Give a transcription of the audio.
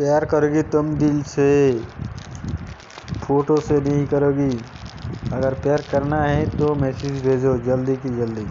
प्यार करोगी तुम दिल से। फ़ोटो से नहीं करोगी। अगर प्यार करना है तो मैसेज भेजो जल्दी की जल्दी।